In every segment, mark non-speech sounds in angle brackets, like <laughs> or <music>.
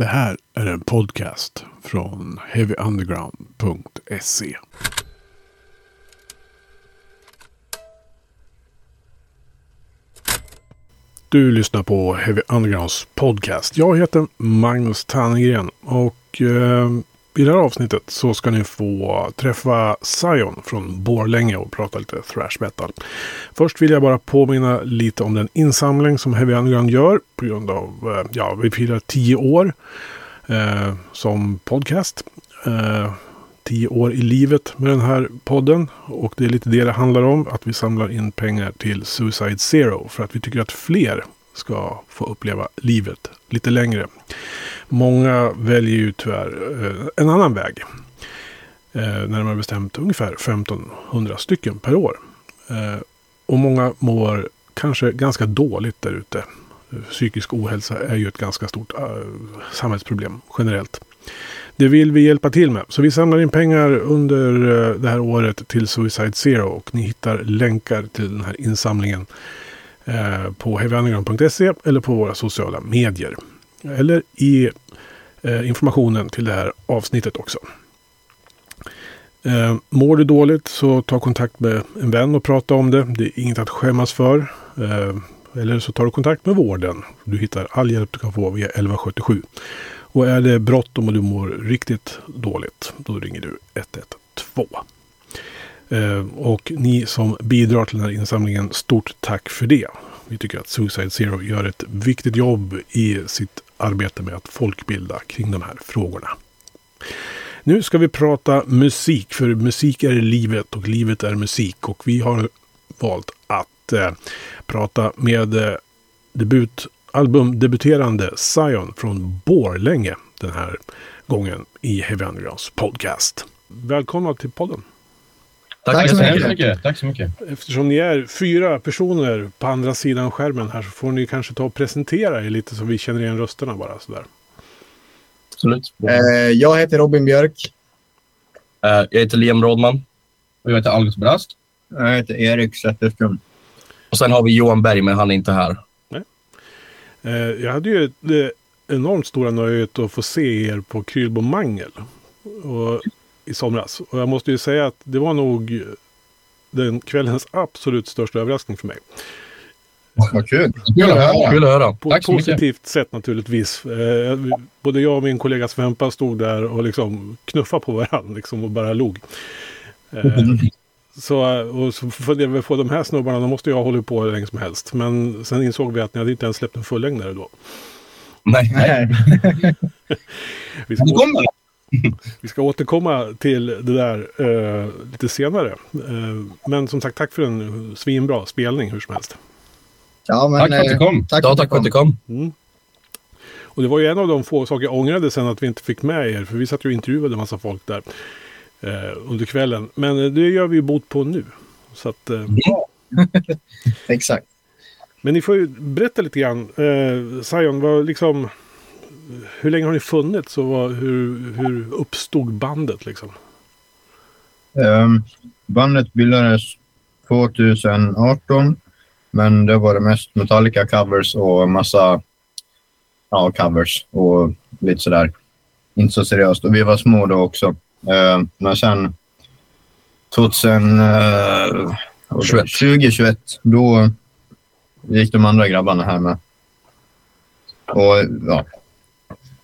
Det här är en podcast från heavyunderground.se. Du lyssnar på Heavy Undergrounds podcast. Jag heter Magnus Tannegren och eh, i det här avsnittet så ska ni få träffa Zion från Borlänge och prata lite thrash metal. Först vill jag bara påminna lite om den insamling som Heavy Underground gör på grund av, eh, ja, vi firar tio år eh, som podcast. Eh, tio år i livet med den här podden. Och det är lite det det handlar om. Att vi samlar in pengar till Suicide Zero. För att vi tycker att fler ska få uppleva livet lite längre. Många väljer ju tyvärr eh, en annan väg. Eh, närmare bestämt ungefär 1500 stycken per år. Eh, och många mår kanske ganska dåligt där ute. Psykisk ohälsa är ju ett ganska stort samhällsproblem generellt. Det vill vi hjälpa till med. Så vi samlar in pengar under det här året till Suicide Zero. Och ni hittar länkar till den här insamlingen Eh, på heavyunderground.se eller på våra sociala medier. Eller i eh, informationen till det här avsnittet också. Eh, mår du dåligt så ta kontakt med en vän och prata om det. Det är inget att skämmas för. Eh, eller så tar du kontakt med vården. Du hittar all hjälp du kan få via 1177. Och är det bråttom och du mår riktigt dåligt, då ringer du 112. Eh, och ni som bidrar till den här insamlingen, stort tack för det. Vi tycker att Suicide Zero gör ett viktigt jobb i sitt arbete med att folkbilda kring de här frågorna. Nu ska vi prata musik, för musik är livet och livet är musik. Och vi har valt att eh, prata med eh, debut, albumdebuterande Zion från Borlänge den här gången i Heavy Undergrounds podcast. Välkomna till podden. Tack, Tack, så mycket. mycket. Tack så mycket. Eftersom ni är fyra personer på andra sidan skärmen här så får ni kanske ta och presentera er lite så vi känner igen rösterna bara sådär. Absolut. Eh, jag heter Robin Björk. Eh, jag heter Liam Rådman. Och jag heter August Brask. Jag heter Erik Zetterström. Och sen har vi Johan Berg, men han är inte här. Nej. Eh, jag hade ju det enormt stora nöjet att få se er på Krylbo Mangel och, i somras. Och jag måste ju säga att det var nog den kvällens absolut största överraskning för mig. Vad kul. Kul att höra. Kul att höra. På ett positivt sätt naturligtvis. Eh, både jag och min kollega Svempa stod där och liksom knuffade på varandra liksom, och bara log. Eh, så, och så funderade vi på de här snubbarna, de måste ju ha hållit på hur länge som helst. Men sen insåg vi att ni hade inte ens släppt en fullängdare då. Nej. Nej. <laughs> vi, ska <laughs> vi ska återkomma till det där eh, lite senare. Eh, men som sagt, tack för en svinbra spelning hur som helst. Ja, men, tack för att du kom. Tack, ja, tack för att du kom. Mm. Och det var ju en av de få saker jag ångrade sen att vi inte fick med er. För vi satt ju och intervjuade en massa folk där eh, under kvällen. Men eh, det gör vi ju bot på nu. Så att, eh, ja. <laughs> Exakt. Men ni får ju berätta lite grann. Eh, Zion, vad liksom, hur länge har ni funnits och vad, hur, hur uppstod bandet? Liksom? Um, bandet bildades 2018. Men det var det mest Metallica-covers och massa ja, covers och lite sådär. Inte så seriöst. Och vi var små då också. Uh, men sen 2021, 2021 eh, då gick de andra grabbarna här med. Och ja,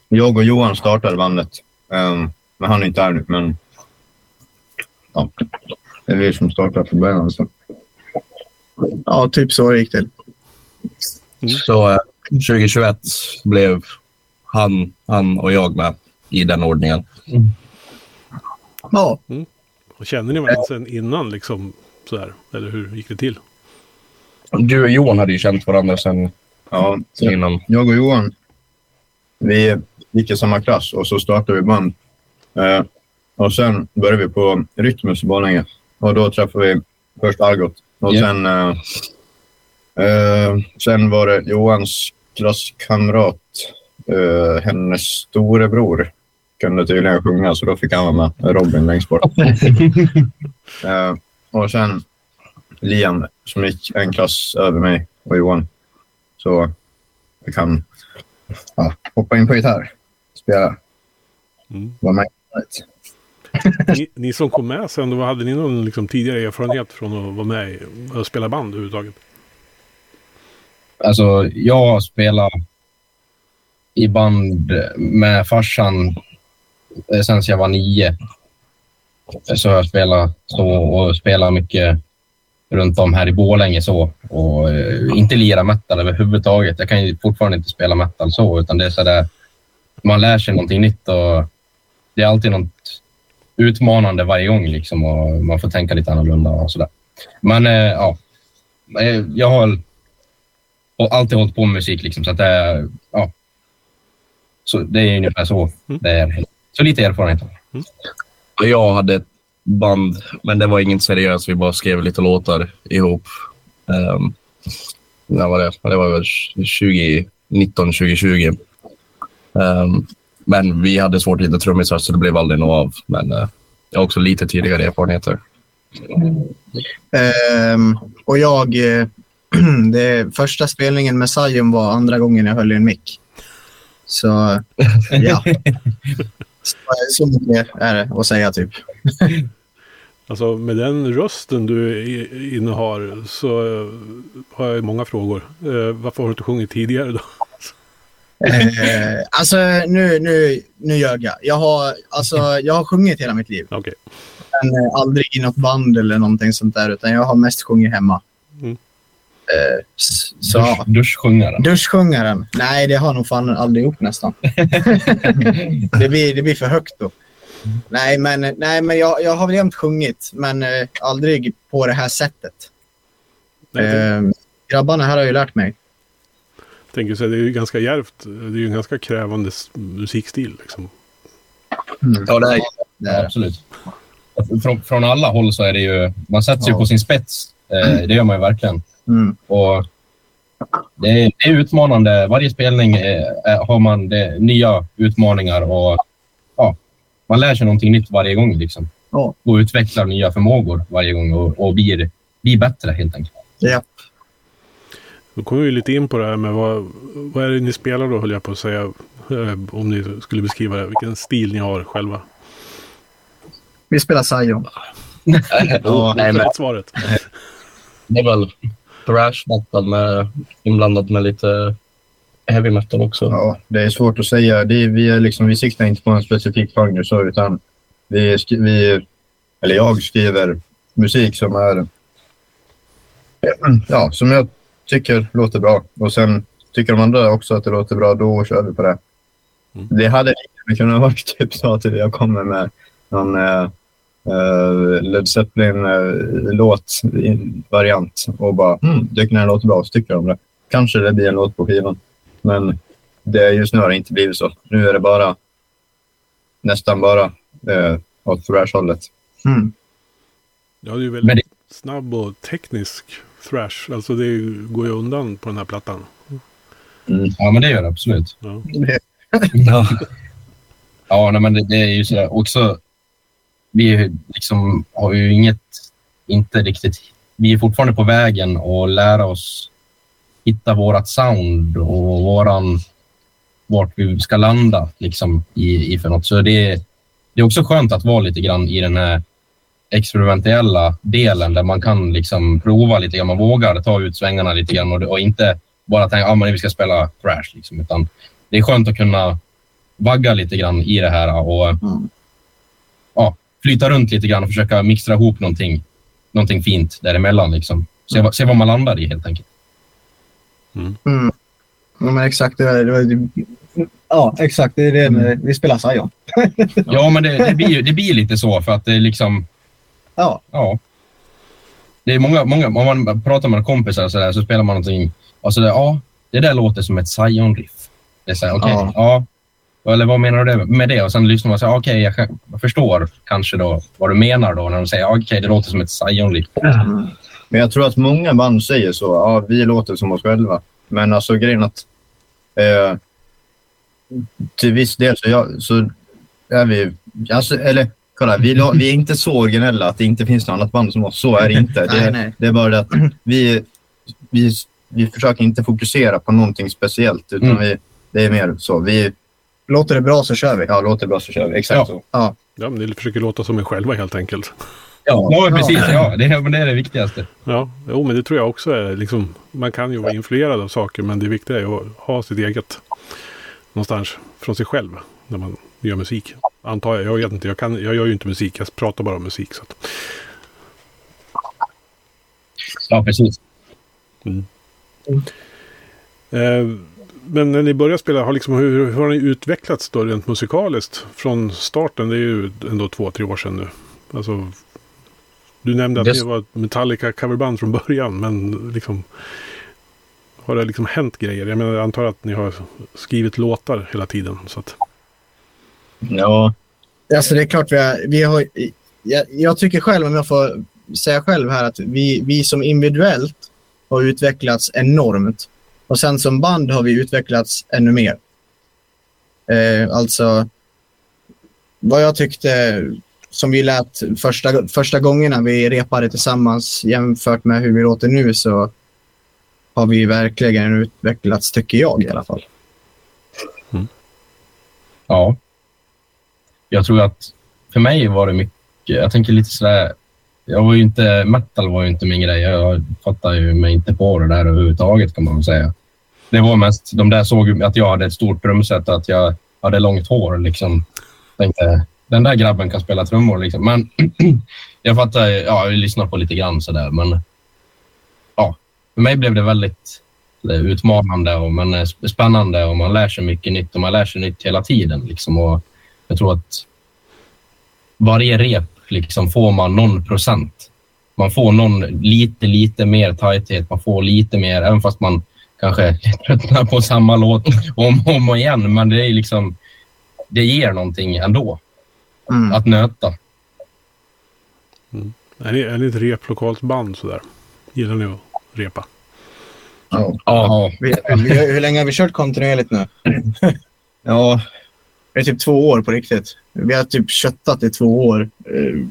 jag och Johan startade bandet. Um, men han är inte här nu, men ja, det är vi som startade från början. Så. Ja, typ så gick det. Mm. Så eh, 2021 blev han, han och jag med i den ordningen. Mm. Ja. Mm. Och kände ni varandra sen innan liksom sådär? Eller hur gick det till? Du och Johan hade ju känt varandra sen, ja, sen innan. Jag och Johan, vi gick i samma klass och så startade vi band. Eh, och sen började vi på Rytmus i Borlänge. Och då träffade vi först Algot och yeah. sen, uh, uh, sen var det Johans klasskamrat, uh, hennes storebror kunde tydligen sjunga så då fick han vara med Robin längst bort. <laughs> och sen Liam som gick en klass över mig och Johan. Så jag kan ja, hoppa in på gitarr. Spela. Mm. Var med. Ni, ni som kom med sen, då hade ni någon liksom, tidigare erfarenhet från att vara med och spela band överhuvudtaget? Alltså, jag spelar i band med farsan eh, sen jag var nio. Så jag spelat så och spelat mycket runt om här i Borlänge så. Och eh, inte lira metal överhuvudtaget. Jag kan ju fortfarande inte spela metal så, utan det är så där. Man lär sig någonting nytt och det är alltid något utmanande varje gång liksom och man får tänka lite annorlunda och sådär. Men eh, ja, Eh, jag har alltid hållit på med musik liksom så att det är, ja. Så det är ungefär så Mm. det är. Så lite erfarenhet. Jag hade ett band, men det var inget seriöst. Vi bara skrev lite låtar ihop. Um, när var det? Det var väl 2019, 2020. Um, men vi hade svårt att hitta trummisar så det blev aldrig något av. Men eh, jag har också lite tidigare erfarenheter. Ehm, och jag... eh, <clears throat> det, första spelningen med Zion var andra gången jag höll i en mick. Så ja. <laughs> Så, så mycket är det att säga typ. <laughs> Alltså med den rösten du innehar så eh, har jag många frågor. Varför har du inte sjungit tidigare då? Eh, alltså nu, nu, nu ljög jag. Jag har, alltså, jag har sjungit hela mitt liv. Okej. Men eh, aldrig i något band eller någonting sånt där. Utan jag har mest sjungit hemma. Mm. Eh, så, Dusch, duschsjungaren. Duschsjungaren? Nej, det har nog fan aldrig gjort nästan. <laughs> det, blir, det blir för högt då. Nej, men, nej, men jag, jag har väl jämt sjungit, men eh, aldrig på det här sättet. Eh, grabbarna här har ju lärt mig. Tänker så här, det är ju ganska djärvt. Det är ju en ganska krävande musikstil. Liksom. Ja, det är, Det är. Absolut. Från, från alla håll så är det ju, man sätter sig Ja. på sin spets. Eh, det gör man ju verkligen. Mm. Och det, är, det är utmanande. Varje spelning eh, är- har man det, nya utmaningar och ja, man lär sig någonting nytt varje gång. Liksom. Ja. Och utvecklar nya förmågor varje gång och, och blir, blir bättre helt enkelt. Ja. Då kommer vi lite in på det här med vad, vad är det ni spelar då höll jag på att säga. Eh, om ni skulle beskriva det. Vilken stil ni har själva. Vi spelar Zion. <laughs> ja, nej, men svaret. <laughs> det är väl thrash metal med, inblandat med lite heavy metal också. Ja, det är svårt att säga. Det är, vi, är liksom, vi siktar inte på en specifik genre så, utan vi, vi, eller jag skriver musik som är <clears throat> ja, som jag tycker låter bra. Och sen tycker de andra också att det låter bra, då kör vi på det. Mm. Det hade lika kunnat vara typ så att jag kommer med någon eh, eh, Led Zeppelin-låt, variant och bara mm, tycker den här låter bra så tycker de det. Kanske det blir en låt på skivan. Men det, just nu har det inte blivit så. Nu är det bara nästan bara eh, åt thrash-hållet. Mm. Ja, det är väldigt snabb och teknisk thrash. Alltså det går ju undan på den här plattan. Ja, men det gör det absolut. Ja. Ja. Ja, nej, men det, det är ju sådär också. Vi liksom har ju inget, inte riktigt. Vi är fortfarande på vägen och lära oss hitta vårat sound och våran vart vi ska landa liksom i, i för något. Så det, det är också skönt att vara lite grann i den här experimentella delen där man kan liksom prova lite grann. Man vågar ta ut svängarna lite grann och, och inte bara tänka att ah, vi ska spela thrash. Liksom, utan det är skönt att kunna vagga lite grann i det här och Mm. ja, flyta runt lite grann och försöka mixtra ihop någonting, någonting fint däremellan. Liksom. Se, vad- se vad man landar i helt enkelt. Mm. Ja, men exakt. Det, det, ja, exakt. Det är det. Vi spelar Zion. Ja, men det, det, blir, ju- det blir lite så för att det är liksom, Ja. ja. Det är många, många, om man pratar med kompisar så, där, så spelar man någonting och så där, ja, det där låter som ett Zion-riff. Det är så här, okej, Ja. ja. Eller vad menar du med det? Och sen lyssnar man och säger, okej, jag, kan- jag förstår kanske då vad du menar då när de säger, okej, det låter som ett Zion-riff. Mm. Men jag tror att många band säger så. Ja, vi låter som oss själva. Men alltså grejen att eh, till viss del så, jag, så är vi... Alltså, eller kolla, vi, vi är inte så originella att det inte finns något annat band som oss. Så är det inte. <laughs> Nej, Det, nej. det är bara det att vi, vi, vi försöker inte fokusera på någonting speciellt. Utan Mm. vi, det är mer så. Vi, låter det bra så kör vi. Ja, låter bra så kör vi. Exakt Ja. så. Ja, men ni försöker låta som er själva helt enkelt. Ja, ja precis. Ja, det, men det är det viktigaste. Ja, jo, men det tror jag också är liksom, man kan ju vara influerad av saker, men det viktiga är att ha sitt eget någonstans från sig själv när man gör musik. Antar jag, jag vet inte, jag, kan, jag gör ju inte musik, jag pratar bara om musik. Så att, Ja, precis. eh, men när ni började spela, har, liksom, hur, hur har ni utvecklats då rent musikaliskt från starten? Det är ju ändå två, tre år sedan nu. Alltså, du nämnde att Det- ni var ett Metallica coverband från början, men liksom har det liksom hänt grejer? Jag menar, jag antar att ni har skrivit låtar hela tiden. Så att, Ja, Alltså det är klart vi har... Vi har jag, jag tycker själv, om jag får säga själv här, att vi, vi som individuellt har utvecklats enormt. Och sen som band har vi utvecklats ännu mer. Eh, alltså, vad jag tyckte som vi lät första, första gångerna vi repade tillsammans jämfört med hur vi låter nu så har vi verkligen utvecklats, tycker jag i alla fall. Ja. Jag tror att för mig var det mycket, jag tänker lite sådär, jag var ju inte, metal var ju inte min grej. Jag fattar ju mig inte på det där överhuvudtaget kan man väl säga. Det var mest, de där såg att jag hade ett stort trumset och att jag hade långt hår liksom. Tänkte, den där grabben kan spela trummor liksom. Men <clears throat> jag fattar, ja, jag lyssnar på lite grann sådär, men ja, för mig blev det väldigt eh, utmanande och men eh, spännande och man lär sig mycket nytt och man lär sig nytt hela tiden. Liksom. Och jag tror att varje rep liksom får man någon procent. Man får någon lite, lite mer tajthet. Man får lite mer, även fast man kanske tröttnar på samma låt <laughs> om och om igen. Men det är liksom, det ger någonting ändå Mm. att nöta. är, ni, är ni ett replokalt band sådär? Gillar ni att repa? ja. Ja, Vi, vi, hur länge har vi kört kontinuerligt nu? <clears throat> ja Det är typ två år på riktigt. Vi har typ köttat i två år eh,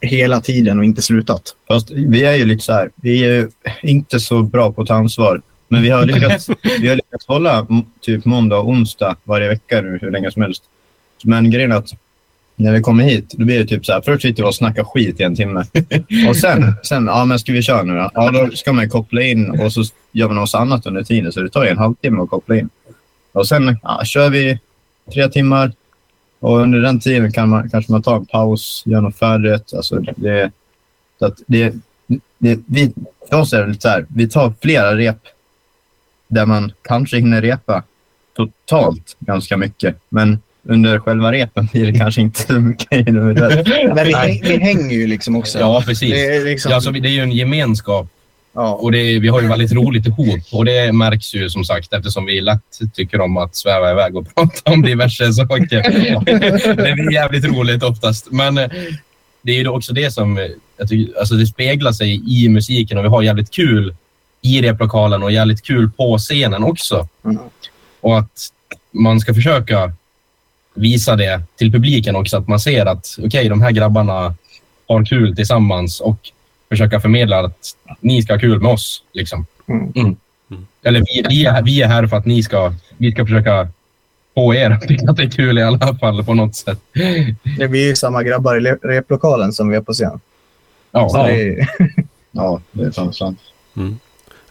hela tiden och inte slutat. Fast vi är ju lite så här, vi är ju inte så bra på att ta ansvar. Men vi har <laughs> lyckats, vi har lyckats hålla typ måndag och onsdag varje vecka nu hur länge som helst. Men grejen är att när vi kommer hit, då blir det typ så här. Först sitter vi och snackar skit i en timme. <laughs> Och sen, sen ja men ska vi köra nu då? Ja, då ska man koppla in och så gör man något annat under tiden. Så det tar ju en halvtimme att koppla in. Och sen ja, kör vi tre timmar. Och under den tiden kan man, kanske man tar en paus, gör något färdigt. Alltså det, så att det, det, vi, för oss är det lite så här, vi tar flera rep där man kanske hinner repa totalt ganska mycket. Men under själva repen blir det kanske inte så mycket individuellt. Men vi, vi hänger ju liksom också. ja precis. Det är liksom, Ja, alltså, det är ju en gemenskap ja. och det är, vi har ju väldigt roligt ihop och det märks ju som sagt eftersom vi lätt tycker om att sväva iväg och <laughs> prata om diverse saker. <laughs> det blir jävligt roligt oftast. Men eh, det är ju också det som eh, jag tycker, alltså det speglar sig i musiken och vi har jävligt kul i replokalen och jävligt kul på scenen också. Mm. Och att man ska försöka visa det till publiken också, att man ser att okej, de här grabbarna har kul tillsammans och försöka förmedla att ni ska ha kul med oss. Liksom. Mm. Mm. Eller vi, vi, är, vi är här för att ni ska, vi ska försöka få er att tycka att det är kul i alla fall på något sätt. Det blir ju samma grabbar i le- replokalen som vi är på scen. Ja, Så det är, Ja, det är sant. sant.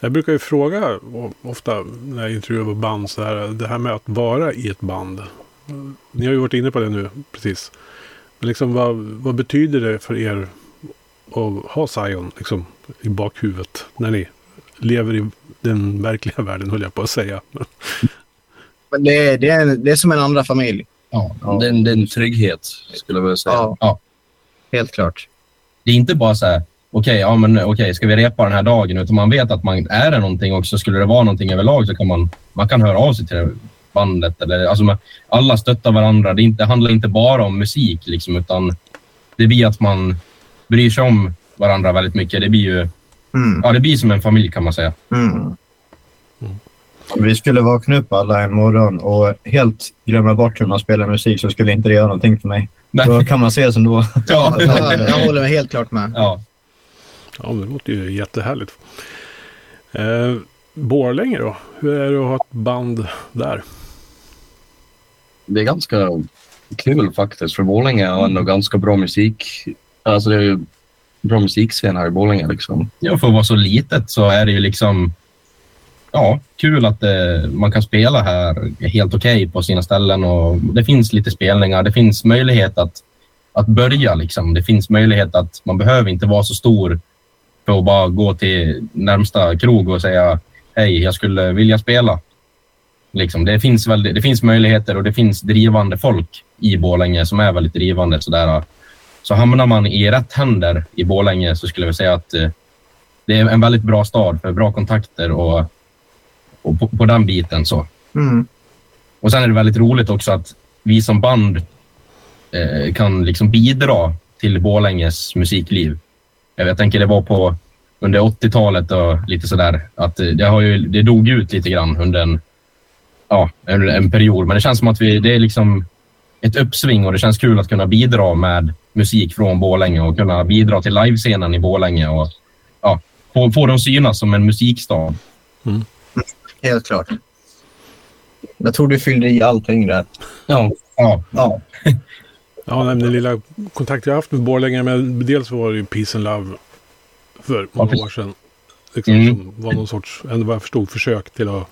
Jag brukar ju fråga ofta när jag intervjuar band så här, det här med att vara i ett band. Ni har ju varit inne på det nu precis. Men liksom vad, vad betyder det för er att ha Zion liksom, i bakhuvudet när ni lever i den verkliga världen höll jag på att säga. men det, är, det, är, det är som en andra familj. ja. Det, är en, det är en trygghet, skulle jag vilja säga. Ja. Ja. Helt klart. Det är inte bara så här, okej, ja, men okej, ska vi repa den här dagen? Utan man vet att man är det någonting också. Skulle det vara någonting överlag så kan man, man kan höra av sig till bandet. Eller, alltså, man, alla stöttar varandra. Det, inte, det handlar inte bara om musik, liksom, utan det blir att man bryr sig om varandra väldigt mycket. Det blir ju Mm. ja, det blir som en familj kan man säga. Mm. Vi skulle vakna upp alla en morgon och helt glömma bort hur man spelar musik så skulle inte det göra någonting för mig. Nej. Då kan man ses ändå. <laughs> Ja. Jag, jag håller mig helt klart med. Ja. Ja, det låter ju jättehärligt. Eh, Borlänge då? Hur är det att ha ett band där? det är ganska kul faktiskt. För Borlänge har ändå ganska bra musik. Alltså det är ju bra musikscen här i Borlänge liksom. Ja, för att vara så litet så är det ju liksom ja, kul att eh, man kan spela här helt okej okay på sina ställen och det finns lite spelningar. Det finns möjlighet att, att börja liksom. Det finns möjlighet att man behöver inte vara så stor för att bara gå till närmsta krog och säga hej, jag skulle vilja spela. Liksom, det, finns väldigt, det finns möjligheter och det finns drivande folk i Borlänge som är väldigt drivande. Sådär. Så hamnar man i rätt händer i Bålänge så skulle jag säga att eh, det är en väldigt bra stad för bra kontakter och, och på, på den biten. så. Mm. Och sen är det väldigt roligt också att vi som band eh, kan liksom bidra till Bålänges musikliv. Jag tänker det var på under 80-talet och lite sådär att det, har ju, det dog ut lite grann under en, ja, en, en period. Men det känns som att vi, det är liksom ett uppsving och det känns kul att kunna bidra med musik från Bålänge och kunna bidra till livescenen i Bålänge och ja, få, få dem synas som en musikstad. Mm. Helt klart. Jag tror du fyllde i allting där. Ja. Ja. ja. <laughs> ja, den lilla kontakt jag haft med Borlänge, men dels var det ju Peace and Love för många ja, år sedan. Liksom, mm. Som var någon sorts, ändå vad jag förstod, försök till att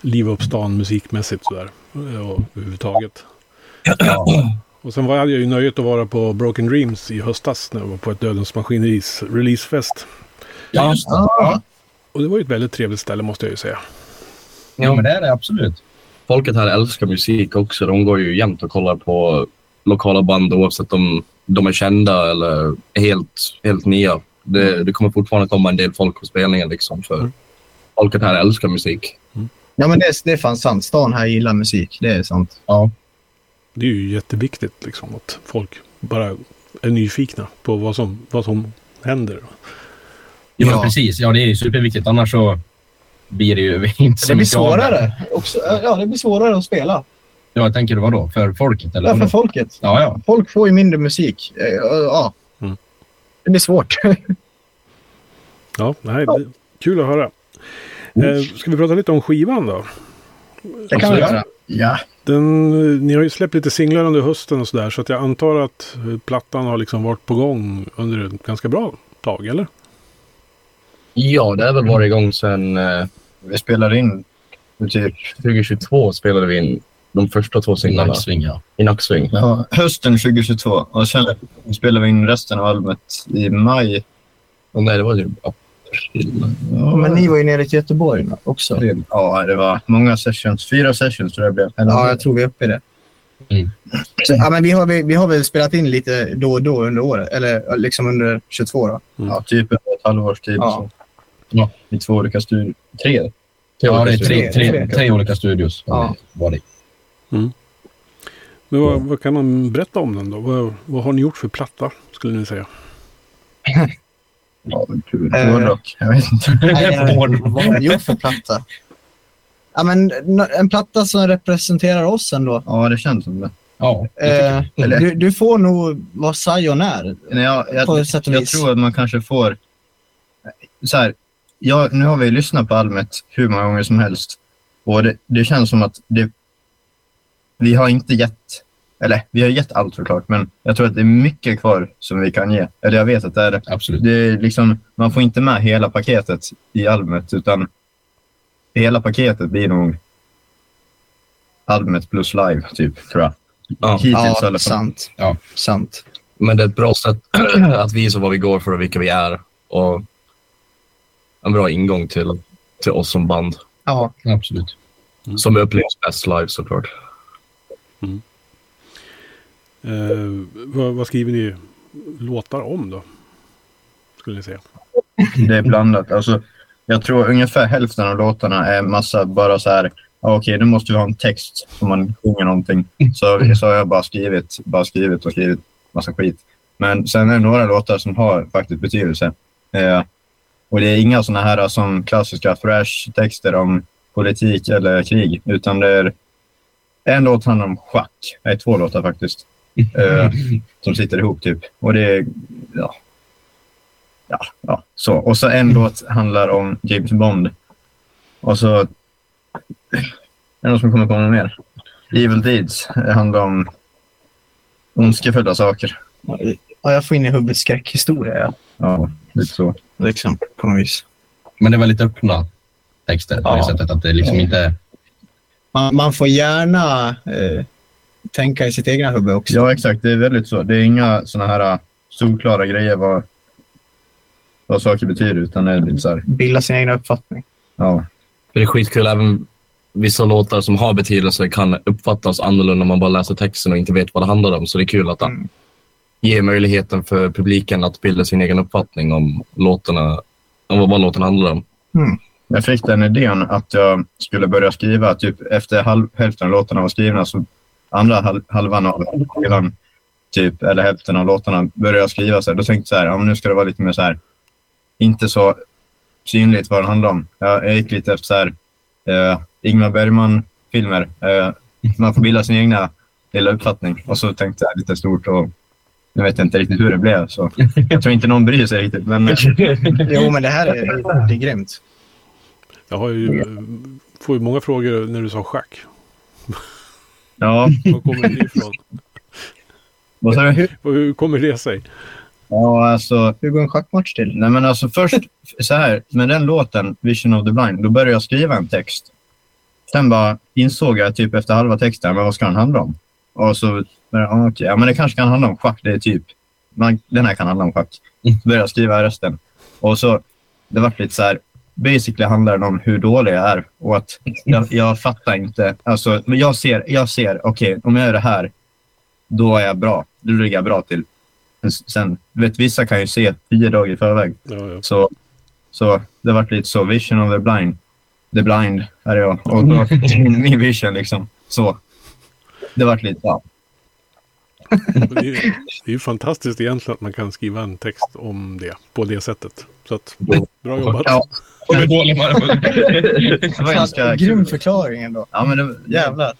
liva upp stan musikmässigt sådär. Och överhuvudtaget. Ja. <clears throat> Och sen var jag ju nöjet att vara på Broken Dreams i höstas när jag var på ett Dödens Maskineris releasefest. Ja, just det. Ja. Och det var ju ett väldigt trevligt ställe måste jag ju säga. Ja, men det är det absolut. Folket här älskar musik också. De går ju jämt och kollar på lokala band oavsett om de är kända eller helt, helt nya. Det, det kommer fortfarande komma en del folk på spelningen liksom för mm. folket här älskar musik. Mm. Ja, men det, det är fan sant. Stan här gillar musik. Det är sant. Ja. Det är ju jätteviktigt liksom att folk bara är nyfikna på vad som, vad som händer. Ja, ja. precis. Ja, det är superviktigt. Annars så blir det ju <laughs> inte så Det blir svårare. Också, ja, det blir svårare att spela. Ja, jag tänker du vadå? För folket? Eller? Ja, för folket. Ja, ja. Folk får ju mindre musik. Eh, ja. Mm. Det blir svårt. <laughs> ja, nej, ja. kul att höra. Eh, ska vi prata lite om skivan då? Det kan vi göra. Ja. Den, ni har ju släppt lite singlar under hösten och sådär. Så att jag antar att plattan har liksom varit på gång under ett ganska bra tag, eller? Ja, det har väl varit igång sedan eh, vi spelade in. Typ 2022 spelade vi in de första två singlarna. Nacksving, ja. I Nacksving. Ja, hösten 2022. Och sen spelade vi in resten av albumet i maj. Och nej, det var typ Ja, men ni var ju nere i Göteborg också. Ja, det var många sessions. Fyra sessions tror jag det blev. Ja, jag tror vi är uppe i det. Mm. Så, ja, men vi, har, vi, vi har väl spelat in lite då och då under året, eller liksom under 22 då. Mm. Ja, typ ett halvårs tid. Ja. Ja, I två olika studior. Tre? tre ja, det är tre, tre, tre, tre olika studios. Ja. Var det. Mm. Men vad, vad, kan man berätta om den då? Vad, vad har ni gjort för platta, skulle ni säga? <laughs> Ja, kul. Eh, Hårdrock. Jag vet inte. <laughs> vad har ni gjort för platta? Ja, men en platta som representerar oss ändå. Ja, det känns som det. Ja, eh, du, du, får nog vad Zion är. Nej, jag, jag, på sätt och jag tror att man kanske får... Så här, ja, nu har vi lyssnat på albumet hur många gånger som helst. Och det, det känns som att det, vi har inte gett eller vi har gett allt såklart, men jag tror att det är mycket kvar som vi kan ge. Eller jag vet att det är Absolut. det. Är liksom, man får inte med hela paketet i albumet, utan hela paketet blir nog albumet plus live, typ, tror jag. Ja, Hittills ja sant. Ja, sant. Men det är ett bra sätt <clears throat> att visa vad vi går för och vilka vi är. Och en bra ingång till, till oss som band. Ja, absolut. Mm. Som upplevs bäst live såklart. Mm. Eh, vad, vad, skriver ni låtar om då? Skulle ni säga. Det är blandat. Alltså, jag tror ungefär hälften av låtarna är massa bara så här. Ah, okej, okay, nu måste vi ha en text som man sjunger någonting. Så, så har jag bara skrivit, bara skrivit och skrivit massa skit. Men sen är det några låtar som har faktiskt betydelse. Eh, och det är inga sådana här som klassiska thrash-texter om politik eller krig, utan det är en låt handlar om schack. Nej, två låtar faktiskt eh, som sitter ihop typ. Och det ja, ja, ja, så. Och så en låt handlar om James Bond. Och så, är det någon som kommer på något mer? Evil Deeds. Det handlar om ondskefulla saker. Ja, jag får in i huvudet skräckhistoria. Ja. Ja, lite så. Liksom, på något vis. Men det är väldigt öppna texter på det Ja. sättet att det liksom inte... Man, man får gärna eh, tänka i sitt egna huvud också. Ja, exakt. Det är väldigt så. Det är inga såna här äh, solklara grejer vad, vad saker betyder, utan det är lite så här, Bilda sin egen uppfattning. ja. För det är skitkul. Även vissa låtar som har betydelse kan uppfattas annorlunda om man bara läser texten och inte vet vad det handlar om. Så det är kul att Mm. ge möjligheten för publiken att bilda sin egen uppfattning om låtarna, om vad låten handlar om. Jag fick den idén att jag skulle börja skriva, typ efter halv, hälften av låtarna var skrivna, så andra hal, halvan av skivan, typ, eller hälften av låtarna började jag skriva. Så här. Då tänkte jag så här, ja, men nu ska det vara lite mer så här, inte så synligt vad det handlar om. Jag, jag gick lite efter så här, eh, Ingmar Bergman-filmer. Eh, man får bilda sin egna lilla uppfattning. Och så tänkte jag lite stort och nu vet jag inte riktigt hur det blev. Så jag tror inte någon bryr sig riktigt. Men, eh, <laughs> Jo, men det här är, det är grymt. Jag har ju, får ju många frågor när du sa schack. Ja, Var kommer det ifrån? <laughs> vad sa du? Hur kommer det sig? Ja, alltså, Hur går en schackmatch till? nej men alltså först så här, med den låten, Vision of the Blind, då började jag skriva en text. Sen bara insåg jag typ efter halva texten, men vad ska den handla om? Och så, ja, okej, ja men det kanske kan handla om schack, det är typ, man, den här kan handla om schack. Så började jag skriva resten. Och så, det var lite så här, basically handlar det om hur dålig jag är och att jag, jag fattar inte, alltså, men jag ser, jag ser, okej, om jag gör det här, då är jag bra, då ligger jag bra till. Men Sen, vet, vissa kan ju se tio dagar i förväg. Ja, ja. Så, så det vart lite så, vision of the blind. The blind är jag. Och då, <laughs> min, min vision liksom. Så. Det vart lite, ja. Det är, ju- det är ju fantastiskt egentligen att man kan skriva en text om det på det sättet. Så att, bra jobbat. ja Hur dålig man det var ganska Grym kul. förklaring ändå. Ja, men det, Jävlar.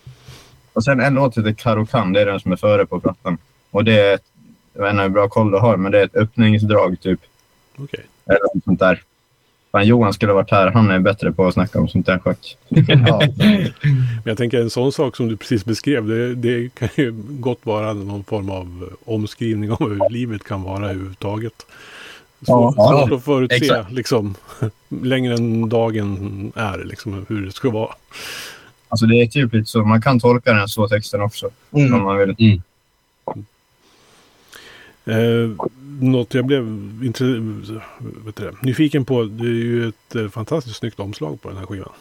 Och sen en låt heter Karokan, det är den som är före på plattan. Och det är, jag vet inte hur bra koll du har, men det är ett öppningsdrag typ. Okej. Eller något sånt där. Fan, Johan skulle ha varit här, han är bättre på att snacka om sånt där schack. <laughs> Ja. Men jag tänker en sån sak som du precis beskrev. Det, det kan ju gott vara någon form av omskrivning av hur livet kan vara överhuvudtaget. Ja, Svår, ja, svårt att förutse exakt. liksom, <laughs> längre än dagen är liksom, hur det ska vara. Alltså det är typ lite så, man kan tolka den så texten också. Mm. Om man vill. Eh, något jag blev vet du det, nyfiken på. Det är ju ett eh, fantastiskt snyggt omslag på den här skivan.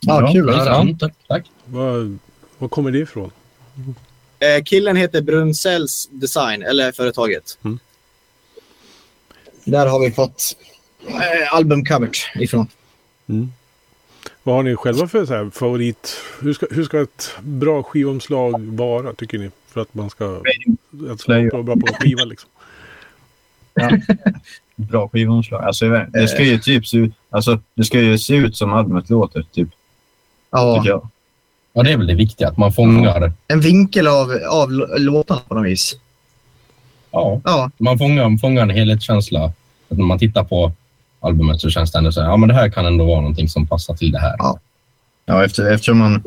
Ja, kul att höra. Ja, tack, tack. Var, var kommer det ifrån? Eh, killen heter Brunsells Design, eller företaget. Mm. Där har vi fått eh, albumcovert ifrån. Mm. Vad har ni själva för så här, favorit? Hur ska, hur ska ett bra skivomslag vara tycker ni? För att man ska... Att det ska vara bra på en skiva liksom. <laughs> Bra skivomslag. Alltså, det ska ju typ se ut, alltså, det ska ju se ut som albumet låter, typ, Ja. Ja, det är väl det viktiga, att man fångar... en vinkel av, av låtarna på något vis. Ja, Ja, man fångar, fångar en helhetskänsla. Att när man tittar på albumet så känns det ändå så här, ja men det här kan ändå vara någonting som passar till det här. Ja, efter, eftersom man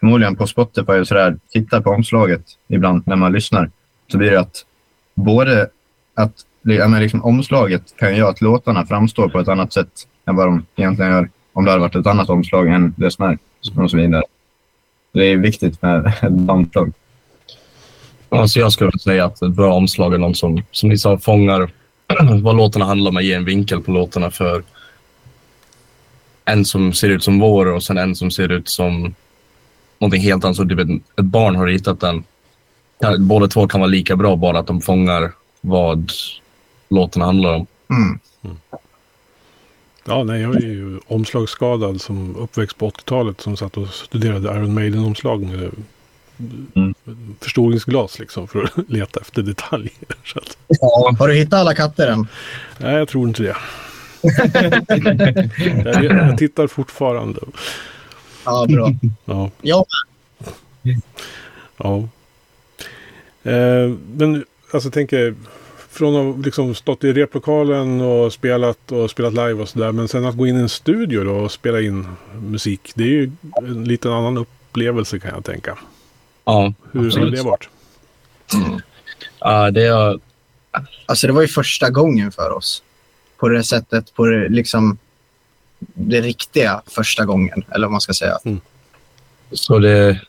förmodligen på Spotify och sådär tittar på omslaget ibland när man lyssnar så blir det att både att ja, men liksom, omslaget kan göra att låtarna framstår på ett annat sätt än vad de egentligen gör om det hade varit ett annat omslag än det som är och så vidare. Det är viktigt med ett omslag. Alltså jag skulle säga att ett bra omslag är någon som, som ni sa, fångar <clears throat> vad låtarna handlar om och ger en vinkel på låtarna för en som ser ut som vår och sen en som ser ut som någonting helt annat. Så typ ett, ett barn har ritat den. Båda två kan vara lika bra, bara att de fångar vad låtarna handlar om. mm. Ja, nej, jag är ju omslagsskadad som uppväxt på 80-talet som satt och studerade Iron Maiden-omslag med Mm. förstoringsglas liksom för att <laughs> leta efter detaljer. <laughs> Så att, Har du hittat alla katter än? nej, jag tror inte det. <laughs> jag, jag tittar fortfarande. Ja, bra. Ja. Ja. Ja. Eh, men alltså jag tänker från att liksom stått i replokalen och spelat och spelat live och sådär. Men sen att gå in i en studio då och spela in musik. Det är ju en liten annan upplevelse kan jag tänka. Ja, Hur har absolut. det varit? Ja, det är... Alltså det var ju första gången för oss. På det sättet, på det, liksom det riktiga första gången, eller vad man ska säga. Så det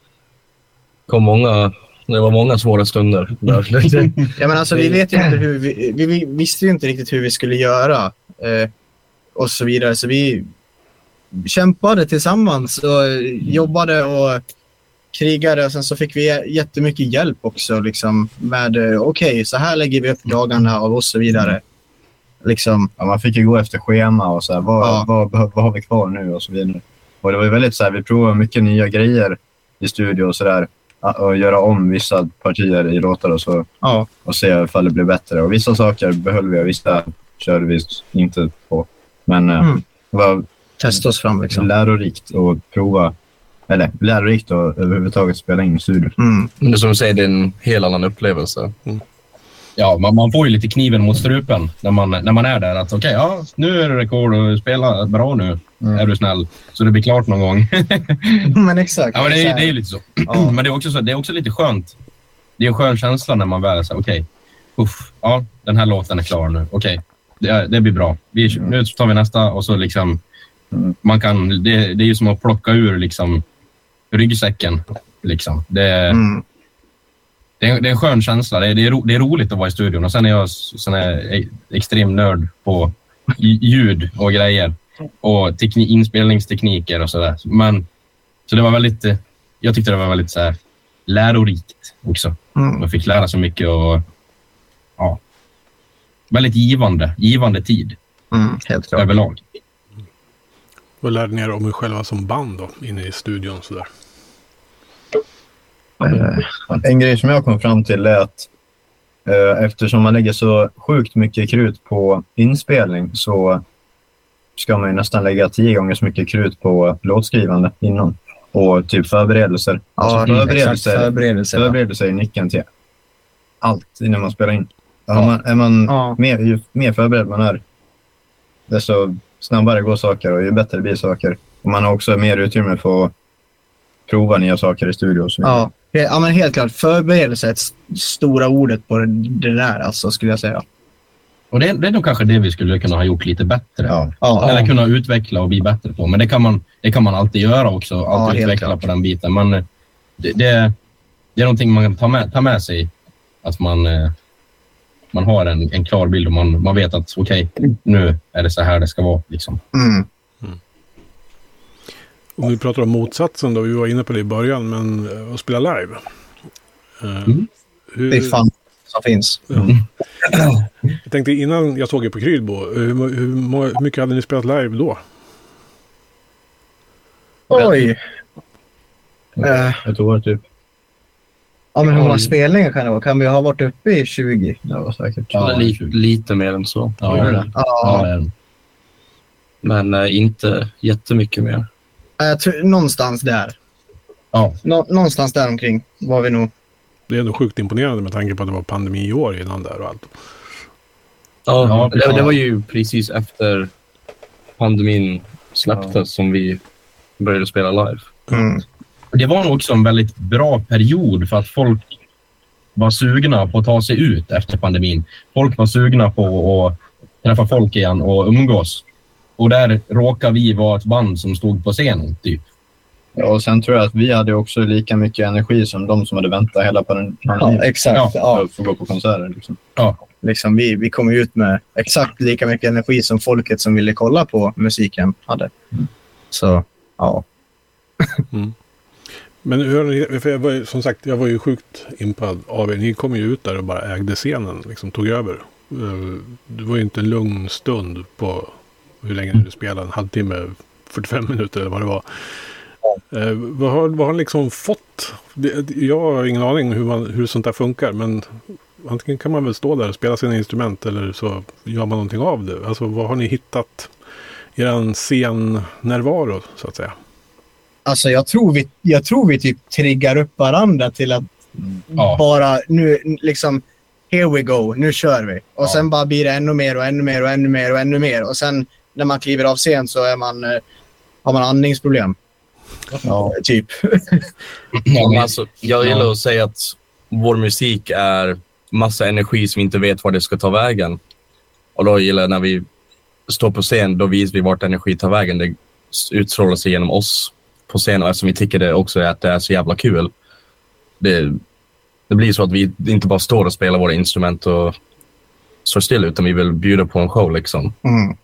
kom många... Det var många svåra stunder. <laughs> Ja, men alltså, vi, vet ju inte hur vi, vi, vi visste ju inte riktigt hur vi skulle göra eh, och så vidare. Så vi kämpade tillsammans och jobbade och krigade. Och sen så fick vi jättemycket hjälp också liksom, med eh, okej, så här lägger vi upp dagarna och så vidare. Liksom, Ja, man fick ju gå efter schema och så här, vad, Ja. vad, vad, vad har vi kvar nu och så vidare. Och det var ju väldigt så här, vi provade mycket nya grejer i studio och så där. Och göra om vissa partier i låtar och så ja. och se ifall det blir bättre. Och vissa saker behöll vi och vissa körde vi inte på. Men eh, Mm. det var Testa oss fram liksom. lärorikt att prova, eller lärorikt att överhuvudtaget spela in i studio. Mm. Det som du säger, det är en helt annan upplevelse. Ja, man, man får ju lite kniven mot strupen när man, när man är där. Att okej, ja, nu är det rekord och spela bra nu. Mm. Är du snäll. Så det blir klart någon gång. <laughs> Men exakt. ja, men det, är, det är ju lite så. Ja. <clears throat> Men det är, också så, det är också lite skönt. Det är en skön känsla när man väl säger okej, uff, ja, den här låten är klar nu. Okej, det, är- det blir bra. Vi, Nu tar vi nästa och så liksom, Mm. man kan, det, det är ju som att plocka ur liksom ryggsäcken. Liksom. Det, Mm. Det, är, det är en skön känsla. Det är, det, är ro, det är roligt att vara i studion. Och sen är jag sån här e- extrem nörd på lj- ljud och grejer. Och tekni, inspelningstekniker och sådär. Men, så det var väldigt... eh, Jag tyckte det var väldigt så här, lärorikt också. Mm. Man fick lära sig mycket och... Ja. Väldigt givande. Givande tid Mm. Helt klart. överlag. Vad lärde ni er om er själva som band då, inne i studion sådär? Eh, En grej som jag kom fram till är att eh, eftersom man lägger så sjukt mycket krut på inspelning så ska man ju nästan lägga tio gånger så mycket krut på låtskrivande innan. Och typ förberedelser. Ja, alltså exakt. förberedelser, Förberedelser. ja. förberedelser är nyckeln till allt innan man spelar in. Har man, är man Ja. mer, ju mer förberedd man är, desto snabbare går saker och ju bättre blir saker. Och man har också mer utrymme för att prova nya saker i studio. Och så vidare. Ja. He- ja, men helt klart. Förberedelse är ett s- stora ordet på det där, alltså, skulle jag säga. Och det, det är nog kanske det vi skulle kunna ha gjort lite bättre. Ja. Ja, Eller kunna utveckla och bli bättre på. Men det kan man, det kan man alltid göra också. Alltid utveckla klart. på den biten. Men eh, det, det, det är någonting man kan ta med, ta med sig. Att man, eh, man har en, en klar bild och man, man vet att okej, nu är det så här det ska vara. Liksom. Mm. Om vi pratar om motsatsen då, vi var inne på det i början, men eh, att spela live. Eh, Mm. hur, Det är fan som finns. Jag tänkte innan jag såg er på Krylbo, eh, hur, hur, mycket hade ni spelat live då? Oj. Eh, Ett år typ. ja, men hur många spelningar kan det vara? Kan vi ha varit uppe i 20? Det var säkert. Ja, lite, lite mer än så. Ja, ja, ja, Ja. Men eh, inte jättemycket mer. Jag tror, någonstans där. ja. Nå, någonstans där omkring var vi nog. Det är ändå sjukt imponerande med tanke på att det var pandemiår innan där och allt. Ja, Ja, det, ja. det var ju precis efter pandemin släpptes som vi började spela live. Mm. Det var nog också en väldigt bra period för att folk var sugna på att ta sig ut efter pandemin. Folk var sugna på att träffa folk igen och umgås. Och där råkade vi vara ett band som stod på scenen, typ. Ja, och sen tror jag att vi hade också lika mycket energi som de som hade väntat hela pandemin. Ja, exakt. Ja. Ja. För att få gå på konserter. Liksom. Liksom, vi, vi kom ju ut med exakt lika mycket energi som folket som ville kolla på musiken hade. Så, ja. Men hur för jag var, ju- som sagt, jag var ju sjukt impad av er. Ni kom ju ut där och bara ägde scenen, liksom tog över. Eh, Det var ju inte en lugn stund på hur länge ni spelade, en halvtimme, 45 minuter eller vad det var. Eh, vad, har, vad har ni liksom fått? Det, jag har ingen aning hur, man, hur sånt där funkar, men antingen kan man väl stå där och spela sina instrument eller så gör man någonting av det. Alltså vad har ni hittat i er scennärvaro så att säga? Alltså, jag tror vi, jag tror vi typ triggar upp varandra till att Ja. bara nu liksom here we go, nu kör vi. Och Ja. sen bara blir det ännu mer och ännu mer och ännu mer och ännu mer. Och sen när man kliver av scen så är man, eh, har man andningsproblem. Ja, typ. <laughs> Ja, men alltså, jag gillar att säga att vår musik är massa energi som vi inte vet var det ska ta vägen. Och då gillar jag när vi står på scen, då visar vi vart energi tar vägen. Det utstrålar sig genom oss på scen och eftersom vi tycker det också är att det är så jävla kul. Det, det blir så att vi inte bara står och spelar våra instrument och står still utan vi vill bjuda på en show liksom. Mm.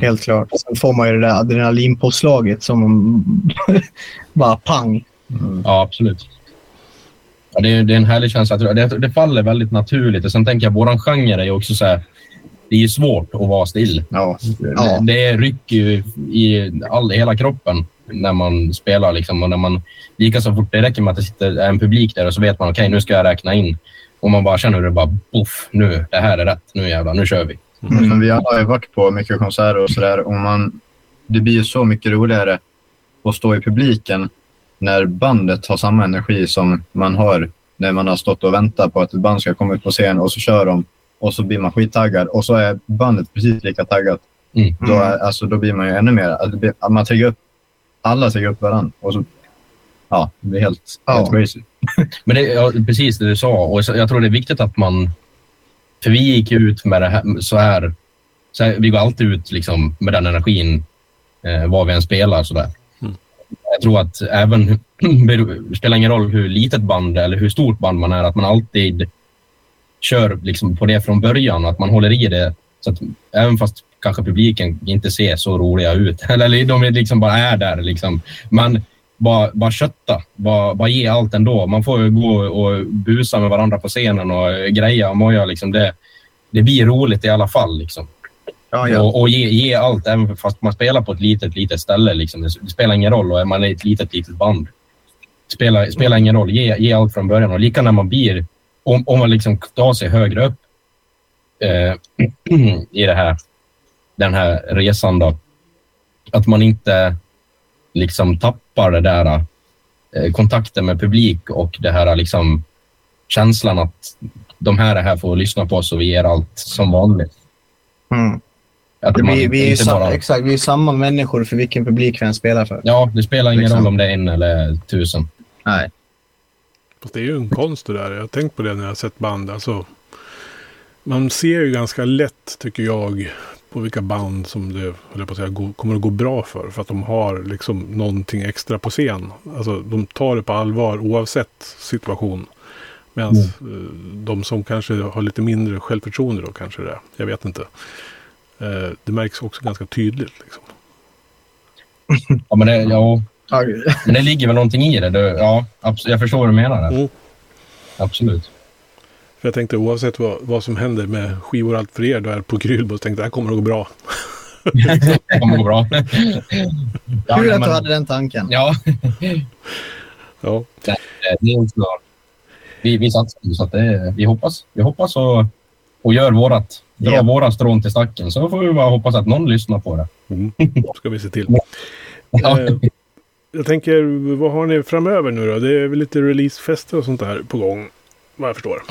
Helt klart. Sen får man ju det där adrenalinpåslaget som <laughs> bara pang. Ja, absolut. Ja, det, är, det är en härlig känsla. Det, det faller väldigt naturligt. Och sen tänker jag, våran genre är ju också så här, det är ju svårt att vara still. Ja. Det, det rycker ju i all, hela kroppen när man spelar. Liksom. Och när man, lika så fort det räcker med att det sitter en publik där och så vet man okej, okay, nu ska jag räkna in. Och man bara känner hur det bara boff, nu, det här är rätt, nu jävlar, nu kör vi. Mm. Men vi har ju varit på mycket konserter och sådär. Det blir ju så mycket roligare att stå i publiken när bandet har samma energi som man har när man har stått och väntat på att ett band ska komma ut på scen och så kör de och så blir man skittaggad och så är bandet precis lika taggat. Mm. Då, är, alltså, då blir man ju ännu mer... Alltså, man taggar upp, alla taggar upp varandra. Och så, ja, det blir helt, ja. helt crazy. <laughs> Men det, ja, precis det du sa. Och jag tror det är viktigt att man... För vi gick ut med det här så här. Så här, vi går alltid ut liksom, med den energin eh, vad vi än spelar. Så där. Mm. Jag tror att även... <clears throat> det spelar ingen roll hur litet band eller hur stort band man är, att man alltid kör liksom på det från början. Att man håller i det. Så att även fast kanske publiken inte ser så roliga ut. <laughs> Eller de liksom bara är där. Liksom. Man bara, bara kötta. Bara, bara ge allt ändå. Man får gå och busa med varandra på scenen och greja och moja. Liksom. Det, det blir roligt i alla fall. Liksom. Ja, ja. Och, och ge, ge, allt, även fast man spelar på ett litet, litet ställe. Liksom. Det spelar ingen roll och är man ett litet, litet band. Spelar, spelar ingen roll. Ge, ge allt från början. Och lika när man blir om, om man liksom tar sig högre upp eh, <clears throat> i det här, den här resan då, att man inte liksom tappar det där eh, kontakten med publik och det här liksom känslan att de här är här för att lyssna på oss och vi ger allt som vanligt. Mm. Att vi, vi, är sam, bara... exakt, vi är samma människor för vilken publik vi än spelar för. Ja, det spelar ingen liksom. roll om det är en eller tusen. Nej. Fast det är ju en konst det där. Jag har tänkt på det när jag har sett band. Alltså, man ser ju ganska lätt, tycker jag, på vilka band som det jag på att säga, kommer att gå bra för. För att de har liksom någonting extra på scen. Alltså de tar det på allvar oavsett situation. Medan mm. Eh, de som kanske har lite mindre självförtroende då kanske det är. Jag vet inte. Eh, det märks också ganska tydligt. Liksom. Ja, men det, ja, men det ligger väl någonting i det. det ja, jag förstår vad du menar. Mm. Absolut. För jag tänkte oavsett vad, vad som händer med skivor allt för er där på Krylbo så tänkte jag det här kommer att gå bra. <laughs> det kommer att gå bra. <laughs> ja, Kul att du hade den tanken. Ja. ja. Det, det är också, vi, vi satsar så att det, vi hoppas, vi hoppas och, och gör vårat. Dra yeah. våra strån till stacken. Så får vi bara hoppas att någon lyssnar på det. Mm. ska vi se till. <laughs> Ja. Eh, jag tänker, vad har ni framöver nu då? Det är väl lite releasefester och sånt där på gång, vad jag förstår.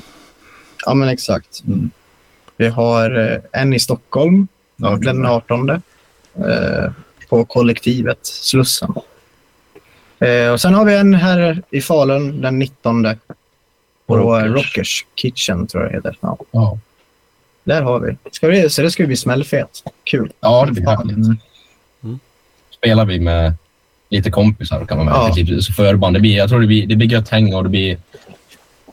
Ja, men exakt. Mm. Vi har eh, en i Stockholm ja, den 18. Eh, på kollektivet Slussen. Eh, och sen har vi en här i Falun den 19. På Rockers, Rockers Kitchen tror jag det heter. Ja. ja. Där har vi. Ska vi. Så det ska bli smällfet. Kul. Ja, det blir härligt. Mm. Mm. Spelar vi med lite kompisar kan man med. Ja. Förband. Det blir, jag tror det blir, det blir gött häng och det blir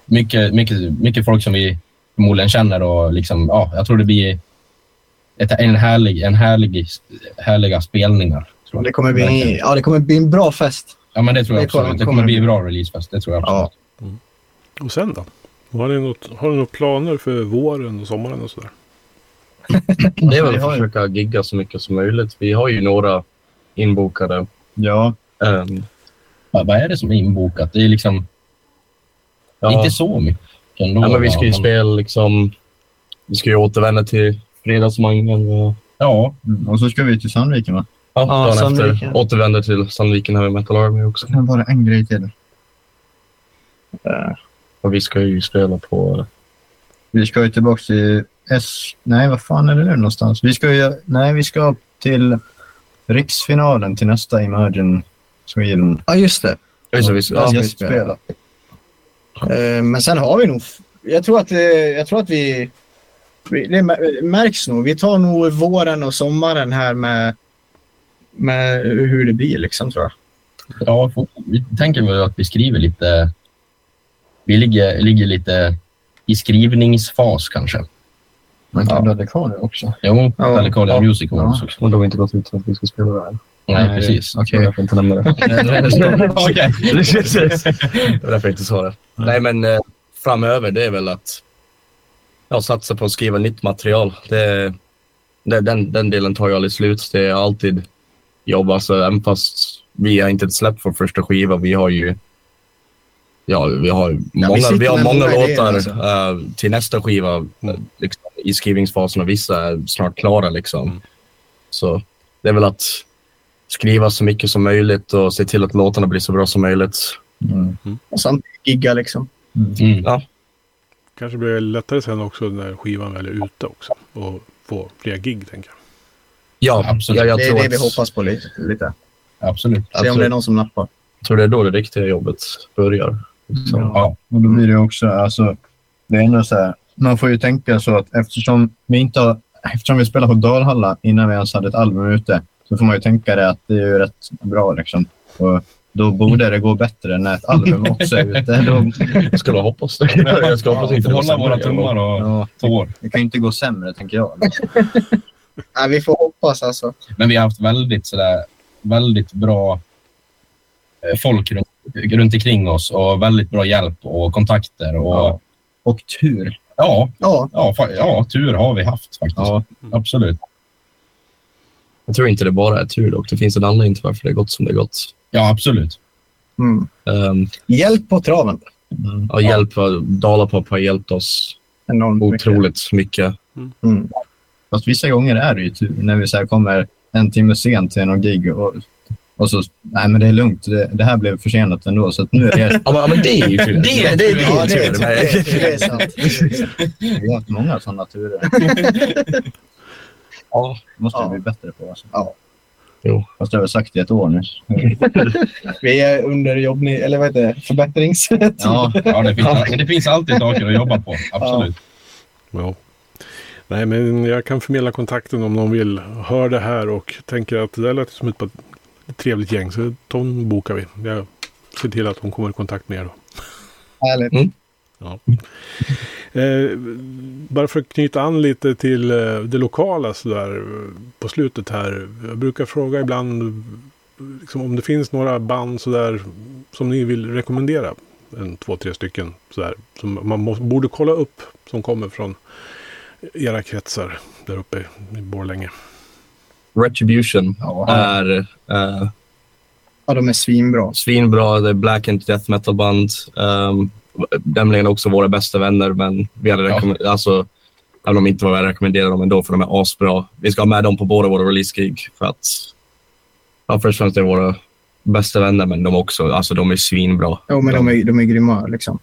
mycket, mycket, mycket folk som vi förmodligen känner och liksom, ja, jag tror det blir ett, en härlig, en härlig, härliga spelningar. Tror det, kommer bli, ja, det kommer bli en bra fest. Ja, men det tror jag det absolut. det kommer bli en bra releasefest. Det tror jag absolut. Ja. Mm. Och sen då? Har ni, något, har ni några planer för våren och sommaren och sådär? <laughs> det är väl att försöka gigga så mycket som möjligt. Vi har ju några inbokade Ja. Um, vad, vad är det som är inbokat? Det är liksom ja. inte så mycket ändå. Ja, men vi ska ju spela liksom... Vi ska ju återvända till Fredagsmangen. Och... Ja, och så ska vi till Sandviken va? Ja, dagen ja, efter återvänder till Sandviken här med Metal Army också. Det var en grej till. Uh, och vi ska ju spela på... Vi ska ju tillbaka till S... Nej, vad fan är det nu någonstans? Vi ska ju... Nej, vi ska till riksfinalen till nästa Imagine Sweden Ja, just det. Just det, vi ska- Ja, ja, ska vi gästspela. Eh, Men sen har vi nog... Jag tror att, eh, jag tror att vi... Det mär- märks nog. Vi tar nog våren och sommaren här med, med hur det blir, liksom, tror jag. Ja, vi tänker väl att vi skriver lite... Vi ligger, ligger lite i skrivningsfas kanske. Men Ja. det också? Jo, Ja. Ja. Music Ja. Också. Och då har vi inte gått ut att vi ska spela det här. Nej, Nej, precis. Okej. Jag får inte nämna det. <laughs> Okej. <laughs> Det var därför jag inte det. Nej, men eh, framöver det är väl att jag satsar på att skriva nytt material. Det, det, den, den delen tar ju aldrig slut. Det är alltid jobb. Alltså, även fast vi har inte släppt vår första skiva. Vi har ju Ja, vi har många, sitter vi har många låtar alltså. eh, till nästa skiva eh, liksom, i skrivningsfasen och vissa är snart klara. Liksom. Mm. Så det är väl att skriva så mycket som möjligt och se till att låtarna blir så bra som möjligt. Mm. Och samtidigt gigga liksom. Mm. Kanske blir det lättare sen också när skivan väl är ute också. Och få fler gig, tänker jag. Ja, Absolut. Ja, jag det är tror det att, vi hoppas på lite. lite. Absolut. Se om det är någon som nappar. Jag tror det är då det riktiga jobbet börjar. Så, Ja. Och då blir det också, alltså, det är ändå så här, man får ju tänka så att eftersom vi inte har, eftersom vi spelar på Dalhalla innan vi ens hade ett album ute, så får man ju tänka det att det är ju rätt bra liksom. Och då borde det gå bättre när ett album <laughs> också är ute. Då, Jag skulle hoppas det. Jag ska hoppas Vi inte hålla våra tummar och ja, tår. det kan ju inte gå sämre, tänker jag. <laughs> Nej, vi får hoppas alltså. Men vi har haft väldigt, sådär, väldigt bra eh, folk runt, runt omkring oss och väldigt bra hjälp och kontakter. Och, Ja. Och tur. ja. Ja, Ja, ja, tur har vi haft faktiskt. Ja. Absolut. Jag tror inte det bara är tur dock. Det finns en anledning till varför det är gått som det är gått. Ja, absolut. mm. Um, Hjälp på traven. ja, hjälp, Dalapop har hjälpt oss Enormt mycket. otroligt mycket. Mm. Fast vissa gånger är det ju tur när vi så här kommer en timme sent till någon gig och, och så, nej men det är lugnt, det, det här blev försenat ändå så att nu är det, Ja, men, det är ju tur. <laughs> Det- det- Ja, det, tur. det, det, det är sant. <laughs> vi har haft många sådana turer. <laughs> Ja, Det måste vi Ja. bli bättre på. Alltså. Ja. jo. Fast det har vi sagt i ett år nu. <laughs> Vi är under jobbning, eller vad heter det, förbättrings... Ja, Ja, det, finns, det finns alltid saker att jobba på. Absolut. Ja. Nej, men jag kan förmedla kontakten om någon vill höra det här och tänker att det där lät som ett ett trevligt gäng. Så de bokar vi. Jag ser till att de kommer i kontakt med er. Då. Härligt. Eh, bara för att knyta an lite till eh, det lokala sådär eh, på slutet här. Jag brukar fråga ibland liksom, om det finns några band sådär som ni vill rekommendera. En, två, tre stycken sådär. Som man må, borde kolla upp som kommer från era kretsar där uppe i Borlänge. Retribution Ja. är eh, Ja, de är svinbra. svinbra. Det är black and death metal band. Um, nämligen också våra bästa vänner, men vi hade Ja. rekommenderat, alltså, även om de inte var värda att rekommendera dem ändå, för de är asbra. Vi ska ha med dem på båda våra release-gig för att ja, först och främst är våra bästa vänner, men de också, alltså de är svinbra. Jo, men de är, de är grymma liksom.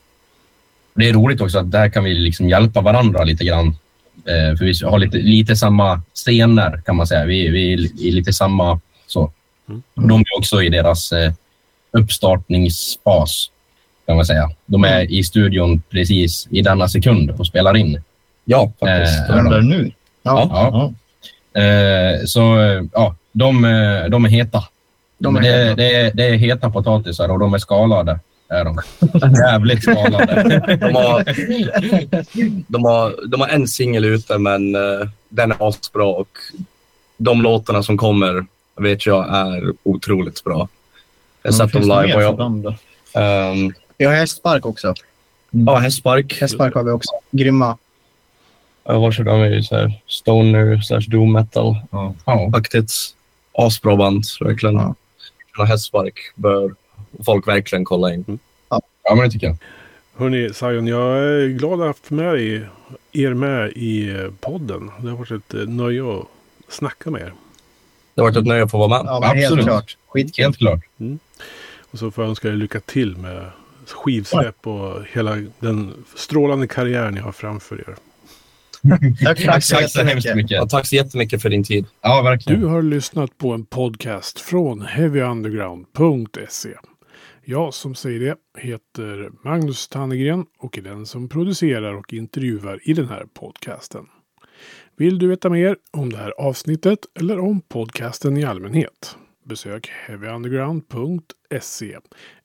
Det är roligt också att där kan vi liksom hjälpa varandra lite grann. Eh, för vi har lite, lite samma scener kan man säga. Vi, vi är i lite samma så. Mm. De är också i deras eh, uppstartningsfas kan man säga. De är i studion precis i denna sekund och spelar in. Ja, faktiskt. Eh, Det är de. Händer nu? Ja, Ja. Eh, så ja, de, eh, de är heta. De är det, heta. Det, är, det är heta potatisar och de är skalade. Är de. Jävligt skalade. <laughs> De har, de, har, de har en singel ute, men eh, den är asbra och de låtarna som kommer vet jag är otroligt bra. Jag har sett dem live och jag... Um, Vi har hästpark också. ja, Hästpark. Hästpark har vi också. Grymma. Ja, Vad kör de? Är så här stoner slash doom metal Ja. aktigt. Asbra band, verkligen. Ja. Ja. Hästpark bör folk verkligen kolla in. ja, men det tycker jag. Hörni, Sion, jag är glad att ha haft med er, er med i podden. Det har varit ett eh, nöje att snacka med er. Det har varit ett nöje att få vara med. Ja, men helt Absolut. klart. Skitkul. Helt klart. Och så får jag önska er lycka till med skivsläpp och hela den strålande karriär ni har framför er. Tack, <laughs> Tack så hemskt mycket. Ja, tack så jättemycket för din tid. Ja, verkligen. Du har lyssnat på en podcast från heavyunderground.se. Jag som säger det heter Magnus Tannegren och är den som producerar och intervjuar i den här podcasten. Vill du veta mer om det här avsnittet eller om podcasten i allmänhet? Besök heavyunderground.se